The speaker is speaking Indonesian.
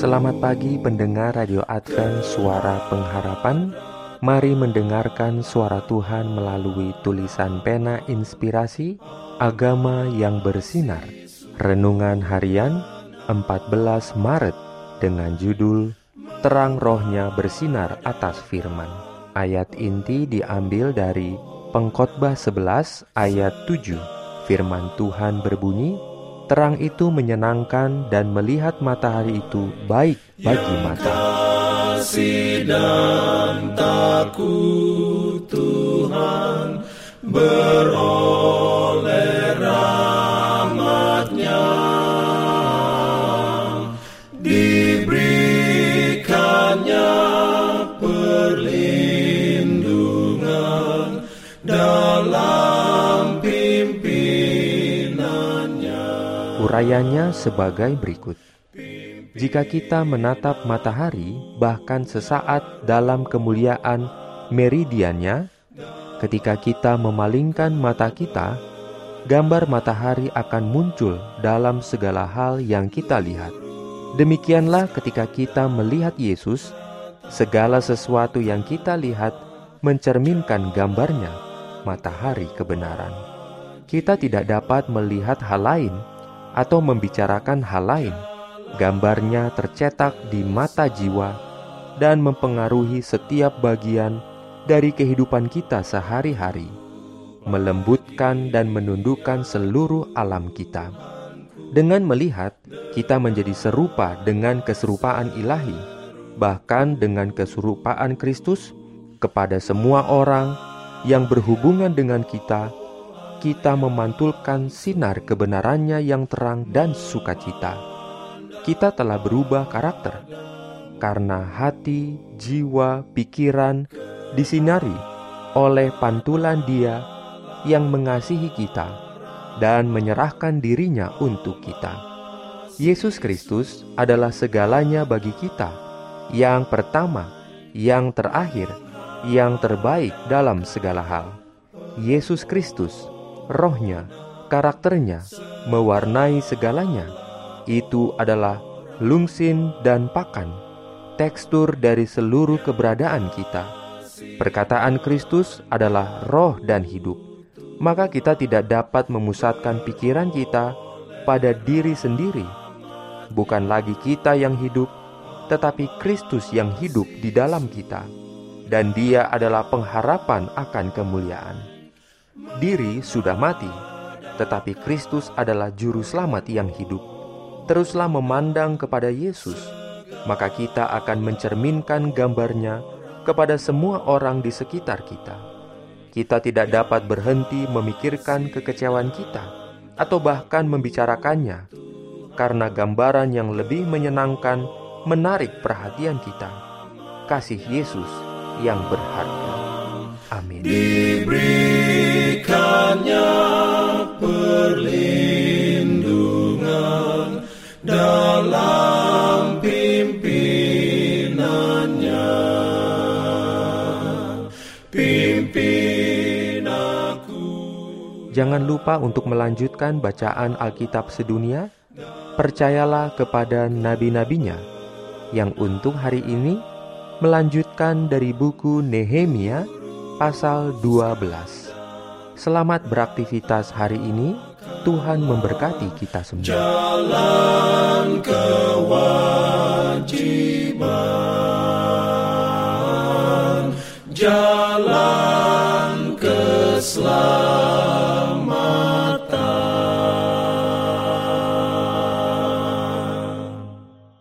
Selamat pagi pendengar Radio Advent Suara Pengharapan. Mari mendengarkan suara Tuhan melalui tulisan pena inspirasi Agama yang bersinar. Renungan harian 14 Maret dengan judul Terang rohnya bersinar atas firman. Ayat inti diambil dari Pengkhotbah 11 ayat 7 Firman Tuhan berbunyi Terang itu menyenangkan dan melihat matahari itu baik bagi mata. Kasih dan takut Tuhan beroleh Urayanya sebagai berikut. Jika kita menatap matahari bahkan sesaat dalam kemuliaan meridiannya, ketika kita memalingkan mata kita, gambar matahari akan muncul dalam segala hal yang kita lihat. Demikianlah ketika kita melihat Yesus, segala sesuatu yang kita lihat mencerminkan gambarnya, matahari kebenaran. Kita tidak dapat melihat hal lain atau membicarakan hal lain. Gambarnya tercetak di mata jiwa dan mempengaruhi setiap bagian dari kehidupan kita sehari-hari, melembutkan dan menundukkan seluruh alam kita. Dengan melihat, kita menjadi serupa dengan keserupaan ilahi, bahkan dengan keserupaan Kristus kepada semua orang yang berhubungan dengan kita. Kita memantulkan sinar kebenarannya yang terang dan sukacita. Kita telah berubah karakter karena hati, jiwa, pikiran disinari oleh pantulan Dia yang mengasihi kita dan menyerahkan dirinya untuk kita. Yesus Kristus adalah segalanya bagi kita, yang pertama, yang terakhir, yang terbaik dalam segala hal. Yesus Kristus, rohnya, karakternya, mewarnai segalanya. Itu adalah lungsin dan pakan, tekstur dari seluruh keberadaan kita. Perkataan Kristus adalah roh dan hidup maka kita tidak dapat memusatkan pikiran kita pada diri sendiri. Bukan lagi kita yang hidup, tetapi Kristus yang hidup di dalam kita, dan Dia adalah pengharapan akan kemuliaan. Diri sudah mati, tetapi Kristus adalah Juru Selamat yang hidup. Teruslah memandang kepada Yesus, maka kita akan mencerminkan gambarnya kepada semua orang di sekitar kita kita tidak dapat berhenti memikirkan kekecewaan kita atau bahkan membicarakannya, karena gambaran yang lebih menyenangkan menarik perhatian kita. Kasih Yesus yang berharga. Amin. Jangan lupa untuk melanjutkan bacaan Alkitab sedunia. Percayalah kepada nabi-nabinya yang untuk hari ini melanjutkan dari buku Nehemia pasal 12. Selamat beraktivitas hari ini. Tuhan memberkati kita semua. Jalan kewajiban. Jalan